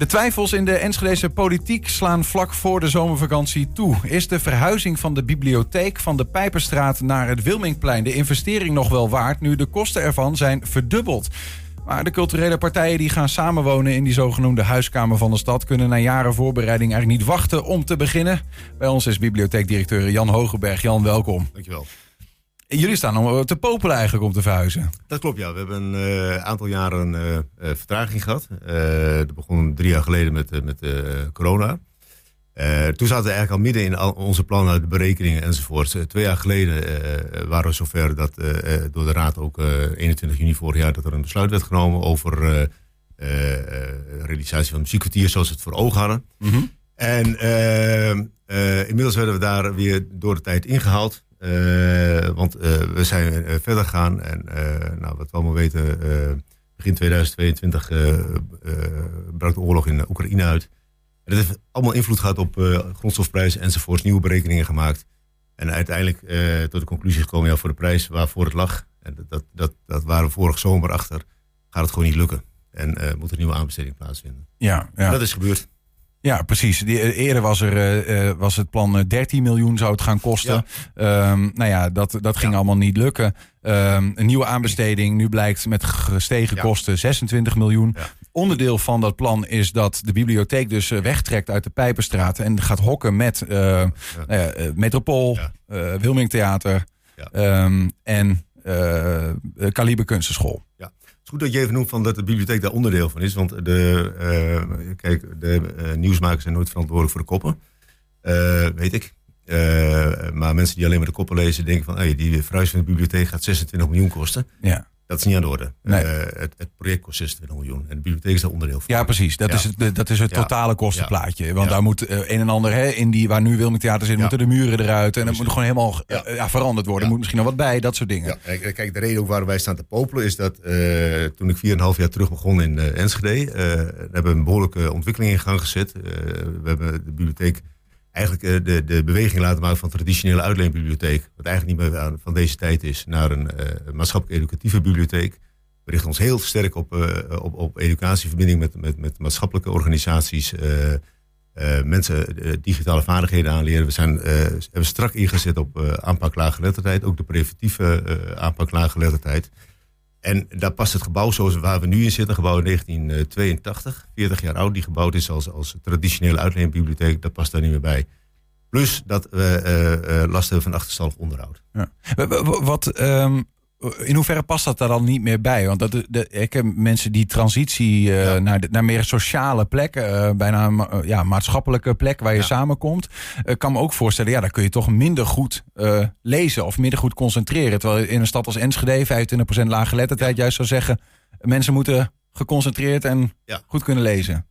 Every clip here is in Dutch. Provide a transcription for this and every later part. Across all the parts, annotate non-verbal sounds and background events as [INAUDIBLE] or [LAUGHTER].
De twijfels in de Enschedese politiek slaan vlak voor de zomervakantie toe. Is de verhuizing van de bibliotheek van de Pijperstraat naar het Wilmingplein de investering nog wel waard nu de kosten ervan zijn verdubbeld? Maar de culturele partijen die gaan samenwonen in die zogenoemde huiskamer van de stad kunnen na jaren voorbereiding eigenlijk niet wachten om te beginnen. Bij ons is bibliotheekdirecteur Jan Hogeberg. Jan, welkom. Dankjewel. Jullie staan om te popelen eigenlijk om te verhuizen. Dat klopt, ja. We hebben een uh, aantal jaren uh, vertraging gehad. dat begon drie jaar geleden met, met corona. toen zaten we eigenlijk al midden in al onze plannen, de berekeningen enzovoort. twee jaar geleden waren we zover dat door de Raad ook 21 juni vorig jaar dat er een besluit werd genomen over realisatie van het muziekkwartier zoals we het voor ogen hadden. Mm -hmm. En inmiddels werden we daar weer door de tijd ingehaald. Uh, want uh, we zijn uh, verder gegaan. En nou, wat we allemaal weten, begin 2022 brak de oorlog in Oekraïne uit. En dat heeft allemaal invloed gehad op grondstofprijzen enzovoorts. Nieuwe berekeningen gemaakt. En uiteindelijk tot de conclusie gekomen ja, voor de prijs waarvoor het lag. En dat, dat, dat, waren we vorig zomer achter. Gaat het gewoon niet lukken. En moet er een nieuwe aanbesteding plaatsvinden. Ja, ja. En dat is gebeurd. Ja, precies. Die, eh, eerder was, er, uh, was het plan 13 miljoen zou het gaan kosten. Ja. Um, nou ja, dat, dat ging ja. allemaal niet lukken. Um, een nieuwe aanbesteding. Nu blijkt met gestegen ja. kosten 26 miljoen. Onderdeel van dat plan is dat de bibliotheek dus wegtrekt uit de Pijperstraat. En gaat hokken met uh, Metropool, Wilmingtheater um, en Kaliber Kunstenschool. Ja goed dat je even noemt van dat de bibliotheek daar onderdeel van is. Want de, uh, kijk, de uh, nieuwsmakers zijn nooit verantwoordelijk voor de koppen. Uh, weet ik. maar mensen die alleen maar de koppen lezen denken van... Hey, die verhuizing van de bibliotheek gaat 26 miljoen kosten. Ja. Dat is niet aan de orde. Nee. Uh, het, het, project kost 26 miljoen. En de bibliotheek is daar onderdeel van. Ja, precies. Dat, ja. Is, het, dat is het totale kostenplaatje. Want daar moet uh, een en ander, hè, in die, waar nu Wilming Theater zit, moeten de muren eruit. En dat moet gewoon helemaal uh, veranderd worden. Er moet misschien nog wat bij, dat soort dingen. Ja, kijk, de reden ook waarom wij staan te popelen is dat toen ik 4,5 jaar terug begon in Enschede, hebben we een behoorlijke ontwikkeling in gang gezet. we hebben de bibliotheek eigenlijk uh, de, de beweging laten maken van traditionele uitleenbibliotheek, wat eigenlijk niet meer van deze tijd is, naar een uh, maatschappelijk educatieve bibliotheek. We richten ons heel sterk op, uh, op, op educatieverbinding met, met, met maatschappelijke organisaties, mensen digitale vaardigheden aanleren. We zijn, hebben strak ingezet op aanpak laaggeletterdheid, ook de preventieve aanpak laaggeletterdheid. En daar past het gebouw zoals waar we nu in zitten, gebouw in 1982, 40 jaar oud, die gebouwd is als, als traditionele uitleenbibliotheek, dat past daar niet meer bij. Plus dat we uh, uh, last hebben van achterstallig onderhoud. Ja. Wat, um, in hoeverre past dat daar dan niet meer bij? Want dat, de, ik heb mensen die transitie uh, ja. naar, de, naar meer sociale plekken, uh, bijna uh, ja, maatschappelijke plek waar je ja. samenkomt. Kan me ook voorstellen, ja, daar kun je toch minder goed lezen of minder goed concentreren. Terwijl in een stad als Enschede, 25% laaggeletterdheid, ja. juist zou zeggen, mensen moeten geconcentreerd en goed kunnen lezen.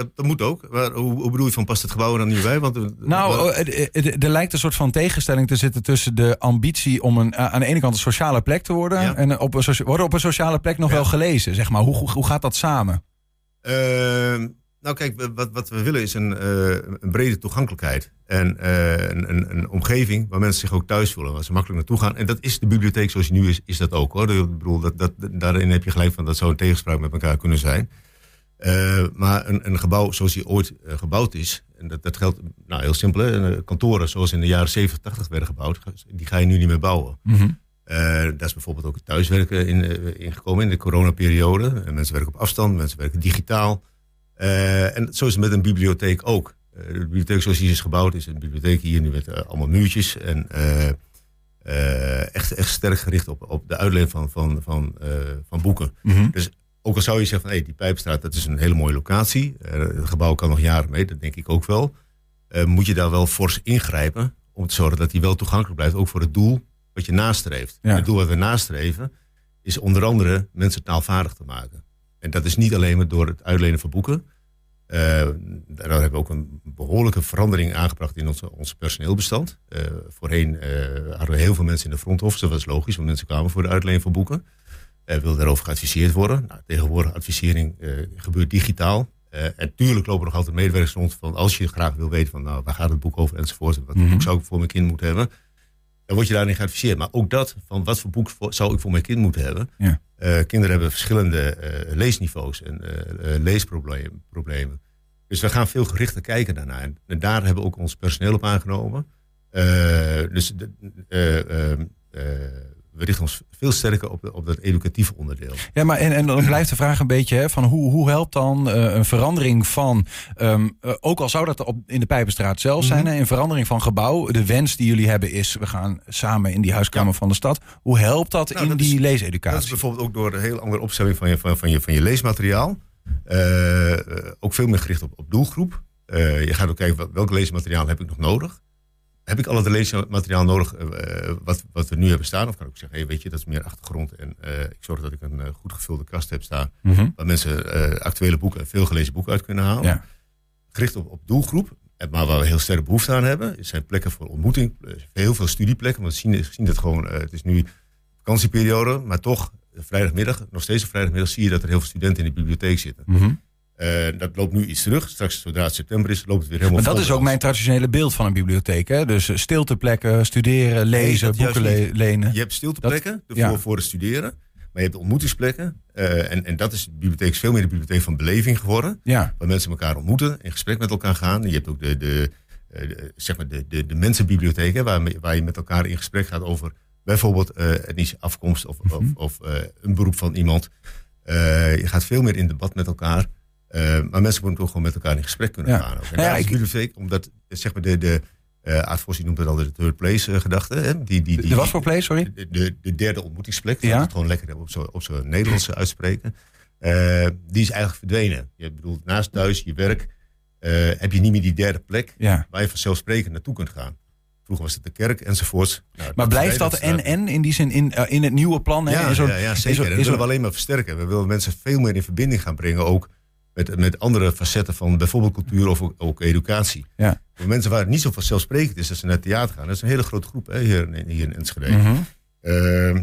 Dat, dat, moet ook. Maar hoe, hoe, bedoel je van past het gebouw er dan niet bij? Want, nou, er lijkt een soort van tegenstelling te zitten tussen de ambitie om een, aan de ene kant een sociale plek te worden. Ja. En op een, worden op een sociale plek nog ja. wel gelezen, zeg maar. Hoe, hoe, hoe gaat dat samen? Uh, nou kijk, wat, wat we willen is een, uh, een brede toegankelijkheid. En uh, een, een, een, omgeving waar mensen zich ook thuis voelen. Waar ze makkelijk naartoe gaan. En dat is de bibliotheek zoals die nu is, is dat ook hoor. Ik bedoel, dat, dat, daarin heb je gelijk van dat zou een tegenspraak met elkaar kunnen zijn. Uh, maar een, een, gebouw zoals die ooit uh, gebouwd is, en dat, dat geldt nou, heel simpel, hè, kantoren zoals in de jaren 70, 80 werden gebouwd, die ga je nu niet meer bouwen. Mm -hmm. uh, daar is bijvoorbeeld ook het thuiswerken in, ingekomen in de coronaperiode. mensen werken op afstand, mensen werken digitaal. en zo is het met een bibliotheek ook. de bibliotheek zoals die is gebouwd is een bibliotheek hier nu met allemaal muurtjes en echt, echt sterk gericht op, op de uitleen van, van, van, van boeken. Mm -hmm. Dus ook al zou je zeggen van hey, die Pijpstraat, dat is een hele mooie locatie. Uh, het gebouw kan nog jaren mee, dat denk ik ook wel. Uh, moet je daar wel fors ingrijpen om te zorgen dat die wel toegankelijk blijft. Ook voor het doel wat je nastreeft. Ja. Het doel wat we nastreven is onder andere mensen taalvaardig te maken. En dat is niet alleen maar door het uitlenen van boeken. Uh, daar hebben we ook een behoorlijke verandering aangebracht in onze, onze personeelbestand. voorheen hadden we heel veel mensen in de front office. Dat was logisch, want mensen kwamen voor de uitleen van boeken uh, wil daarover geadviseerd worden. Nou, tegenwoordig advisering uh, gebeurt digitaal. Uh, en tuurlijk lopen er nog altijd medewerkers rond van als je graag wil weten van nou, waar gaat het boek over enzovoort. Wat mm -hmm. boek zou ik voor mijn kind moeten hebben. Dan word je daarin geadviseerd. Maar ook dat, van wat voor boek voor, zou ik voor mijn kind moeten hebben. Ja. kinderen hebben verschillende leesniveaus en leesproblemen. Dus we gaan veel gerichter kijken daarnaar. En, daar hebben we ook ons personeel op aangenomen. dus we richten ons veel sterker op, op dat educatieve onderdeel. Ja, maar en, en dan blijft de vraag een beetje hè, van hoe, hoe helpt dan uh, een verandering van, um, uh, ook al zou dat op, in de Pijpenstraat zelf zijn, mm een verandering van gebouw. De wens die jullie hebben is, we gaan samen in die huiskamer van de stad. Hoe helpt dat nou, in die leeseducatie? Dat is bijvoorbeeld ook door een heel andere opstelling van je, van, van je, van je leesmateriaal. Uh, ook veel meer gericht op, op doelgroep. je gaat ook kijken, welk leesmateriaal heb ik nog nodig? Heb ik al het leesmateriaal nodig uh, wat, wat we nu hebben staan? Of kan ik zeggen, hey, weet je, dat is meer achtergrond. En uh, ik zorg dat ik een goed gevulde kast heb staan. Mm Waar mensen actuele boeken en veel gelezen boeken uit kunnen halen. Ja. Gericht op, op doelgroep. Maar waar we heel sterk behoefte aan hebben, zijn plekken voor ontmoeting. Heel veel studieplekken. Want we zien, zien dat gewoon, het is nu vakantieperiode, maar toch vrijdagmiddag, nog steeds op vrijdagmiddag, zie je dat er heel veel studenten in de bibliotheek zitten. Mm uh, dat loopt nu iets terug. Straks, zodra het september is, loopt het weer helemaal Maar dat is ook mijn traditionele beeld van een bibliotheek. Hè? Dus eh, stilteplekken, studeren, lezen, boeken lenen. Je hebt stilteplekken dat, voor, voor het studeren. Maar je hebt ontmoetingsplekken. Uh, en, en dat is de bibliotheek veel meer de bibliotheek van beleving geworden. Ja. Waar mensen elkaar ontmoeten, in gesprek met elkaar gaan. Je hebt ook de, de, de zeg maar de, de, de waar, waar je met elkaar in gesprek gaat over bijvoorbeeld uh, etnische afkomst of, of, mhm. of een beroep van iemand. je gaat veel meer in debat met elkaar. Uh, maar mensen moeten toch gewoon met elkaar in gesprek kunnen gaan. Ook. En ja, ik... bibliotheek, omdat zeg maar de, de uh, noemt het al de third place uh, gedachte. Hè? Die, die, die, de wat voor place, sorry? De, de, de derde ontmoetingsplek. Ja. Het gewoon lekker op zo'n op zo Nederlands [LAUGHS] uitspreken. Uh, die is eigenlijk verdwenen. Je bedoelt, naast thuis, je werk, heb je niet meer die derde plek ja. waar je vanzelfsprekend naartoe kunt gaan. Vroeger was het de kerk enzovoorts. Nou, maar blijft dat en-en in die zin in, in het nieuwe plan? Hè? Ja, ja, ja, zeker. en dat willen we alleen maar versterken. We willen mensen veel meer in verbinding gaan brengen ook met, met andere facetten van bijvoorbeeld cultuur of ook, educatie. Ja. Voor mensen waar het niet zo vanzelfsprekend is dat ze naar het theater gaan. Dat is een hele grote groep hè, hier, hier in Enschede. Mm -hmm. uh,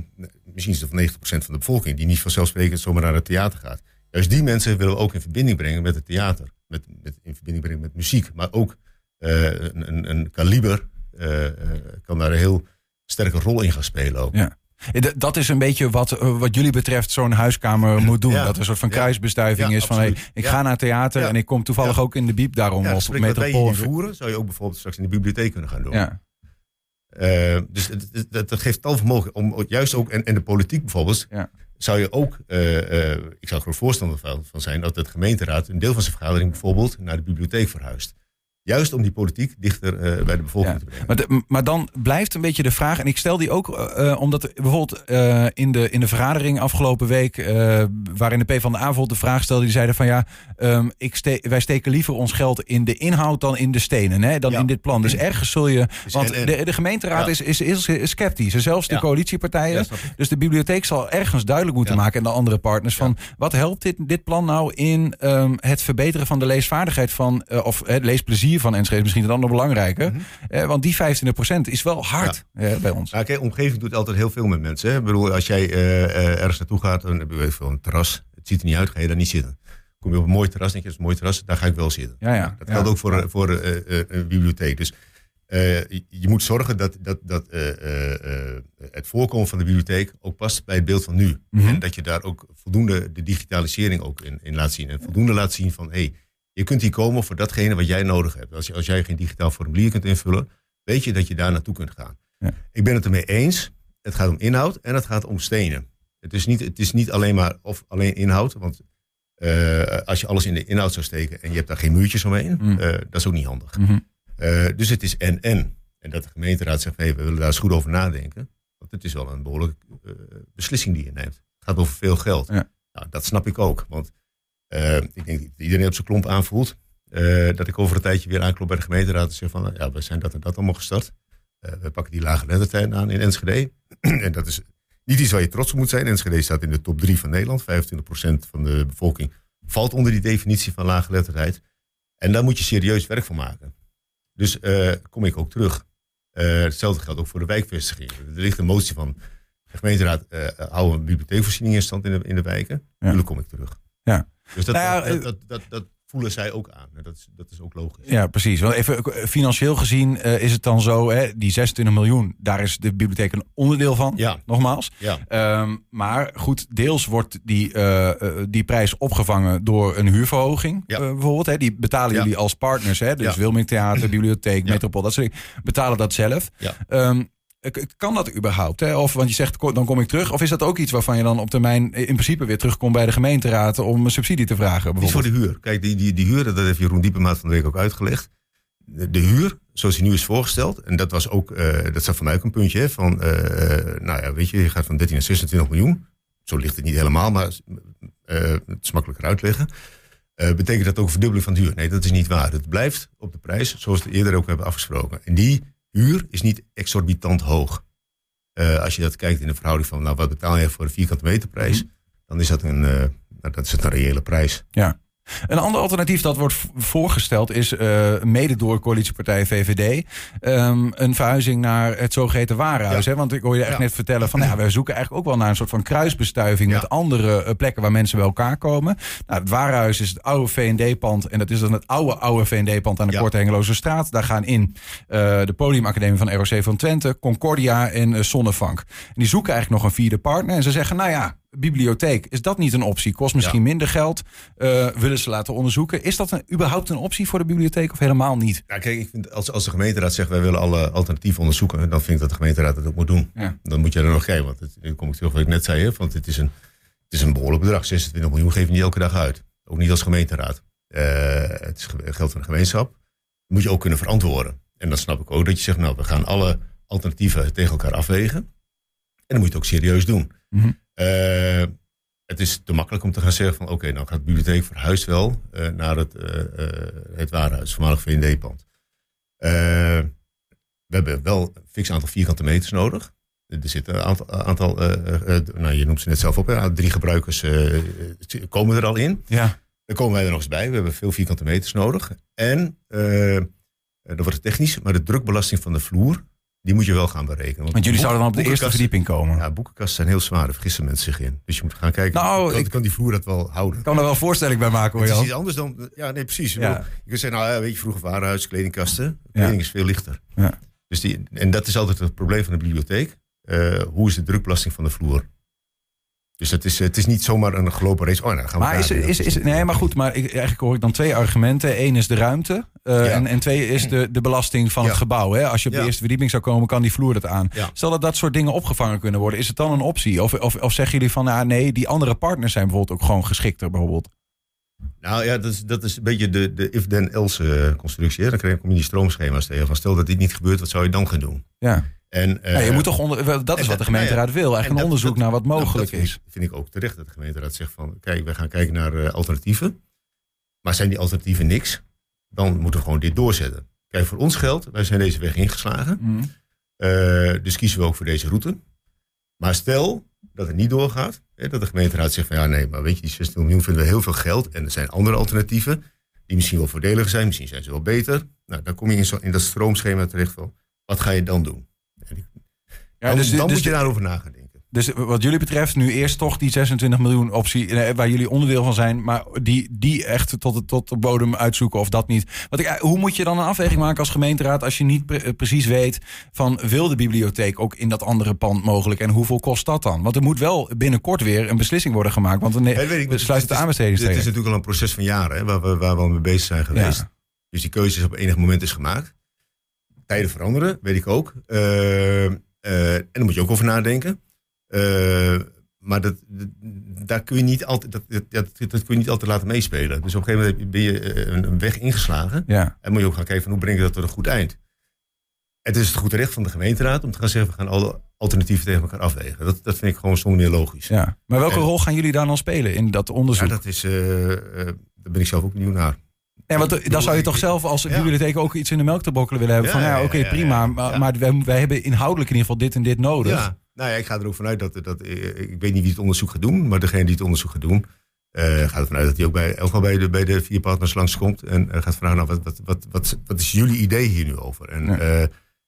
misschien is het van 90% van de bevolking die niet vanzelfsprekend zomaar naar het theater gaat. Juist die mensen willen we ook in verbinding brengen met het theater. Met, met in verbinding brengen met muziek. Maar ook uh, een, een, een kaliber uh, kan daar een heel sterke rol in gaan spelen ook. Ja. Dat is een beetje wat, eh, wat jullie betreft zo'n huiskamer moet doen. Dat er een soort van kruisbestuiving is van hey, ik ga naar theater en ik kom toevallig ook in de biep daarom ja, op metropool. voeren zou je ook bijvoorbeeld straks in de bibliotheek kunnen gaan doen. Ja. Uh, dus dat, geeft tal vermogen om juist ook en, en de politiek bijvoorbeeld zou je ook, uh, uh, ik zou er voorstander van, van zijn dat de gemeenteraad een deel van zijn vergadering bijvoorbeeld naar de bibliotheek verhuist. Juist om die politiek dichter uh, bij de bevolking te brengen. Maar, maar, dan blijft een beetje de vraag, en ik stel die ook uh, omdat bijvoorbeeld uh, in, de, in de vergadering afgelopen week, waarin de P van de bijvoorbeeld de vraag stelde, die zeiden van ja, um, ik ste wij steken liever ons geld in de inhoud dan in de stenen, hè, dan in dit plan. Dus ergens zul je, want de, de gemeenteraad is, is, is, sceptisch, zelfs de coalitiepartijen. dus de bibliotheek zal ergens duidelijk moeten maken en de andere partners van wat helpt dit, dit plan nou in um, het verbeteren van de leesvaardigheid van, of het leesplezier van Enschede misschien dan nog belangrijker. Mm want die 25% is wel hard eh, bij ons. Ja, kijk, omgeving doet altijd heel veel met mensen. Hè? Ik bedoel, als jij uh, ergens naartoe gaat, dan heb je een terras. Het ziet er niet uit, ga je daar niet zitten. Kom je op een mooi terras, denk je, dat is een mooi terras, daar ga ik wel zitten. Ja, ja. Dat geldt ook voor, voor een bibliotheek. Dus je moet zorgen dat, dat, dat het voorkomen van de bibliotheek ook past bij het beeld van nu. Mhm. En dat je daar ook voldoende de digitalisering ook in, in laat zien. En voldoende laat zien van, hé, hey, je kunt hier komen voor datgene wat jij nodig hebt. Als, je, als jij geen digitaal formulier kunt invullen, weet je dat je daar naartoe kunt gaan. Ja. Ik ben het ermee eens. Het gaat om inhoud en het gaat om stenen. Het is niet, het is niet alleen maar of alleen inhoud. Want uh, als je alles in de inhoud zou steken en je hebt daar geen muurtjes omheen, mm. uh, dat is ook niet handig. Mm -hmm. uh, dus het is en en. En dat de gemeenteraad zegt, hey, we willen daar eens goed over nadenken. Want het is wel een behoorlijke beslissing die je neemt. Het gaat over veel geld. Ja. Nou, dat snap ik ook. Want ik denk dat iedereen op zijn klomp aanvoelt. Uh, dat ik over een tijdje weer aanklop bij de gemeenteraad en zeg van, ja, we zijn dat en dat allemaal gestart. Uh, we pakken die lage lettertijd aan in Enschede. [CLEARS THROAT] en dat is niet iets waar je trots op moet zijn. Enschede staat in de top 3 van Nederland. 25% van de bevolking valt onder die definitie van lage letterheid. En daar moet je serieus werk van maken. Dus kom ik ook terug. hetzelfde geldt ook voor de wijkvestiging. Er ligt een motie van de gemeenteraad, houden een bibliotheekvoorziening in stand in de, in de wijken. Ja. kom ik terug. Ja. Dus dat, nou ja, dat, dat, dat, voelen zij ook aan. Dat is, dat is ook logisch. Ja, precies. Want even eh, financieel gezien uh, is het dan zo, hè, die 26 miljoen, daar is de bibliotheek een onderdeel van. Ja. Nogmaals. Ja. Um, maar goed, deels wordt die, uh, die prijs opgevangen door een huurverhoging. Ja. bijvoorbeeld. Hè. Die betalen jullie als partners. Hè. Dus. Wilming Theater, Bibliotheek. Metropool, dat soort dingen. Betalen dat zelf. Ja. Um, kan dat überhaupt? Hè? Of, want je zegt, dan kom ik terug. Of is dat ook iets waarvan je dan op termijn in principe weer terugkomt bij de gemeenteraad om een subsidie te vragen? Is voor de huur. Kijk, die, die, die huur, dat heeft Jeroen Diepemaat van de week ook uitgelegd. De, de huur, zoals die nu is voorgesteld, en dat was ook, eh, dat staat voor mij ook een puntje, hè, van, eh, nou ja, weet je, je gaat van 13 naar 26 miljoen. Zo ligt het niet helemaal, maar eh, het is makkelijker uitleggen. Eh, betekent dat ook een verdubbeling van de huur? Nee, dat is niet waar. Het blijft op de prijs zoals we eerder ook hebben afgesproken. En die huur is niet exorbitant hoog. Eh, als je dat kijkt in de verhouding van, nou, wat betaal je voor een vierkante meterprijs? Dan is dat een, eh, nou, dat is een reële prijs. Ja. Een ander alternatief dat wordt voorgesteld is, eh, mede door coalitiepartij VVD, ehm, een verhuizing naar het zogeheten warenhuis. Ja. Hè? Want ik hoor je echt Ja. net vertellen van, ja, we zoeken eigenlijk ook wel naar een soort van kruisbestuiving Ja. met andere eh, plekken waar mensen bij elkaar komen. Nou, het warenhuis is het oude V&D-pand en dat is dan het oude, oude V&D-pand aan de. Korte Hengeloze straat. Daar gaan in eh, de Podiumacademie van ROC van Twente, Concordia en Zonnevank. En die zoeken eigenlijk nog een vierde partner en ze zeggen, nou ja, bibliotheek, is dat niet een optie? Kost misschien minder geld, eh, willen ze laten onderzoeken. Is dat een, überhaupt een optie voor de bibliotheek of helemaal niet? Ja, kijk, ik vind als, als de gemeenteraad zegt wij willen alle alternatieven onderzoeken, dan vind ik dat de gemeenteraad dat ook moet doen. Ja. Dan moet je er nog kijken, want het, nu kom ik terug wat ik net zei, hè, want het is, een, het is een behoorlijk bedrag. 26 miljoen geef je niet elke dag uit. Ook niet als gemeenteraad. Eh, het is ge- geld van de gemeenschap. Dat moet je ook kunnen verantwoorden. En dan snap ik ook dat je zegt, nou, we gaan alle alternatieven tegen elkaar afwegen. En dan moet je het ook serieus doen. Mhm. Eh, het is te makkelijk om te gaan zeggen van oké, nou gaat de bibliotheek verhuisd wel eh, naar het, eh het warenhuis, voormalig V&D-pand. Eh, we hebben wel een fix aantal vierkante meters nodig. Er zitten een aantal, aantal nou, je noemt ze net zelf op, hè, drie gebruikers komen er al in. Ja. Dan komen wij er nog eens bij. We hebben veel vierkante meters nodig. En, dat wordt het technisch, maar de drukbelasting van de vloer, die moet je wel gaan berekenen. Want jullie zouden dan op de eerste verdieping komen. ja, boekenkasten zijn heel zwaar, daar vergissen mensen zich in. Dus je moet gaan kijken, Nou, kan, ik- kan die vloer dat wel houden? Ik kan er wel voorstelling bij maken hoor het is iets anders dan, ja nee precies. Ik Ja. bedoel, Je kunt zeggen, nou ja, weet je, vroeger warenhuis, kledingkasten. Ja. Kleding is veel lichter. Ja. Dus die, en dat is altijd het probleem van de bibliotheek. Eh, hoe is de drukbelasting van de vloer? Dus het is, het is niet zomaar een gelopen race. Oh, nou, gaan we Maar is, is, is, nee, maar goed, maar ik, eigenlijk hoor ik dan twee argumenten. Eén is de ruimte eh, en, en twee is de, de belasting van het gebouw. Hè? Als je op de eerste verdieping zou komen, kan die vloer dat aan. Stel dat dat soort dingen opgevangen kunnen worden, is het dan een optie? Of, of, of zeggen jullie van, nou nee, die andere partners zijn bijvoorbeeld ook gewoon geschikter bijvoorbeeld? Nou ja, dat is, dat is een beetje de, de if-then-else eh, constructie. Hè. Dan krijg je kom je die stroomschema's tegen. Van stel dat dit niet gebeurt, wat zou je dan gaan doen? Ja. En, eh, ja, je moet toch onder, dat is wat de dat- gemeenteraad wil. en Eigenlijk een dat- onderzoek dat- naar wat nou, mogelijk dat vind is. Ik, vind ik ook terecht dat de gemeenteraad zegt van... kijk, we gaan kijken naar eh, alternatieven. Maar zijn die alternatieven niks? Dan moeten we gewoon dit doorzetten. Kijk, voor ons geldt, wij zijn deze weg ingeslagen. Mhm. Eh, dus kiezen we ook voor deze route. Maar stel dat het niet doorgaat. Hè, dat de gemeenteraad zegt van ja, nee, maar weet je, die 16 miljoen vinden we heel veel geld. En er zijn andere alternatieven die misschien wel voordeliger zijn. Misschien zijn ze wel beter. Nou, dan kom je in, zo, in dat stroomschema terecht van wat ga je dan doen? Ja, dus, dan dus, moet je daarover na gaan denken. dus wat jullie betreft nu eerst toch die 26 miljoen optie eh, waar jullie onderdeel van zijn, maar die, die echt tot, de- tot de bodem uitzoeken of dat niet. Want ik, eh, hoe moet je dan een afweging maken als gemeenteraad als je niet pre- eh, precies weet van wil de bibliotheek ook in dat andere pand mogelijk en hoeveel kost dat dan? Want er moet wel binnenkort weer een beslissing worden gemaakt, want dan Ja, weet ik, de het is- Dit is natuurlijk al een proces van jaren hè, waar, we, waar we al mee bezig zijn geweest. Ja. Dus die keuze is op enig moment is gemaakt. Tijden veranderen, weet ik ook. Eh, eh, en daar moet je ook over nadenken. Eh, maar dat, dat- daar kun je niet altijd, dat, dat, dat, kun je niet altijd laten meespelen. Dus op een gegeven moment ben je eh, een, weg ingeslagen. Ja. En moet je ook gaan kijken van hoe breng je dat tot een goed eind. Het is het goede recht van de gemeenteraad om te gaan zeggen... we gaan alle alternatieven tegen elkaar afwegen. Dat, dat vind ik gewoon zonder meer logisch. ja. Maar welke En- rol gaan jullie daar dan spelen in dat Ja, onderzoek? dat is, daar ben ik zelf ook benieuwd naar. Ja, want eh, dan zou je toch zelf als Ja. bibliotheek ook iets in de melk te brokkelen willen hebben. Ja, van ja, oké, prima. Maar, maar wij, wij hebben inhoudelijk in ieder geval dit en dit nodig. Ja, nou ja, ik ga er ook vanuit dat, dat eh, ik weet niet wie het onderzoek gaat doen, maar degene die het onderzoek gaat doen, eh, gaat ervan uit dat hij ook bij, bij de, bij de vier partners langskomt en gaat vragen, nou, wat, wat, wat, wat, wat is jullie idee hier nu over?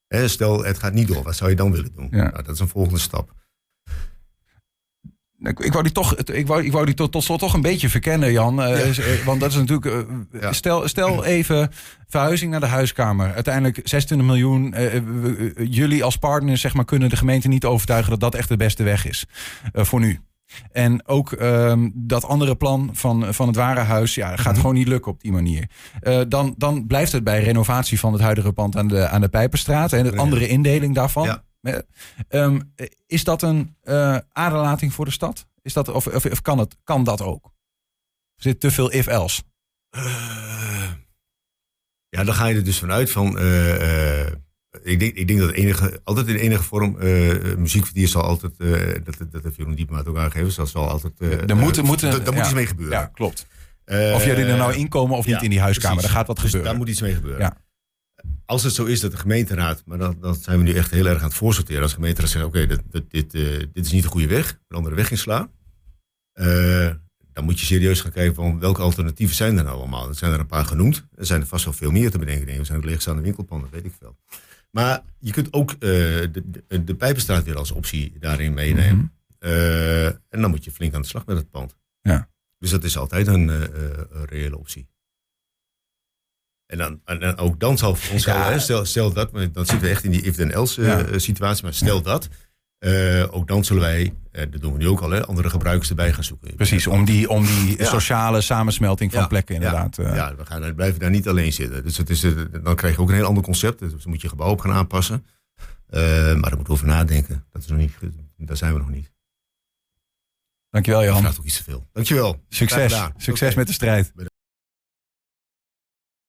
En stel, het gaat niet door, wat zou je dan willen doen? Ja. Nou, dat is een volgende stap. Ik, ik wou die toch, ik wou, ik wou die tot, tot slot toch een beetje verkennen, Jan. Uh, ja. Want dat is natuurlijk. Uh, ja. Stel, stel even verhuizing naar de huiskamer. Uiteindelijk 26 miljoen. Uh, jullie als partners zeg maar, kunnen de gemeente niet overtuigen dat dat echt de beste weg is voor nu. En ook um, dat andere plan van, van het warenhuis ja, gaat gewoon niet lukken op die manier. Uh, dan, dan blijft het bij renovatie van het huidige pand aan de, aan de Pijperstraat en de andere indeling daarvan. Ja. Um, is dat een uh, aderlating voor de stad? Is dat, of, of, of, kan, het, kan dat ook? Er zit te veel if-else. Uh, ja, dan ga je er dus vanuit van ik denk, ik denk dat enige, altijd in enige vorm muziekverdier zal altijd, dat, dat heeft Jeroen Diepmaat ook aangegeven, dat zal altijd... Er moet, moet, moet iets mee gebeuren. Ja, klopt. of jullie er nou inkomen of ja, niet in die huiskamer, daar gaat wat dus gebeuren. Daar moet iets mee gebeuren. Ja. Als het zo is dat de gemeenteraad, maar dan zijn we nu echt heel erg aan het voorsorteren. Als de gemeenteraad zegt, oké, okay, dit, dit, dit is niet de goede weg, een andere weg inslaan. dan moet je serieus gaan kijken van welke alternatieven zijn er nou allemaal. Er zijn er een paar genoemd. Er zijn er vast wel veel meer te bedenken. Er zijn ook leegstaande winkelpanden, weet ik veel. Maar je kunt ook uh, de, de, de Pijpenstraat weer als optie daarin meenemen. Mm -hmm. uh, en dan moet je flink aan de slag met het pand. Ja. Dus dat is altijd een, uh, een reële optie. En, dan, en, ook dan zal voor ons ja. Stel, stel dat, dan zitten we echt in die if-then-else ja. situatie. Maar stel dat, uh, ook dan zullen wij, uh, dat doen we nu ook al, hè, andere gebruikers erbij gaan zoeken. Precies, om die, om die ja. sociale samensmelting van ja. plekken inderdaad. Ja, uh. ja we, gaan, we blijven daar niet alleen zitten. Dus het is, dan krijg je ook een heel ander concept. Dus dan moet je gebouw op gaan aanpassen. maar daar moeten we over nadenken. Dat is nog niet, daar zijn we nog niet. Dankjewel Jan. Dat vraagt ook iets te veel. Dankjewel. Succes. Succes okay. met de strijd.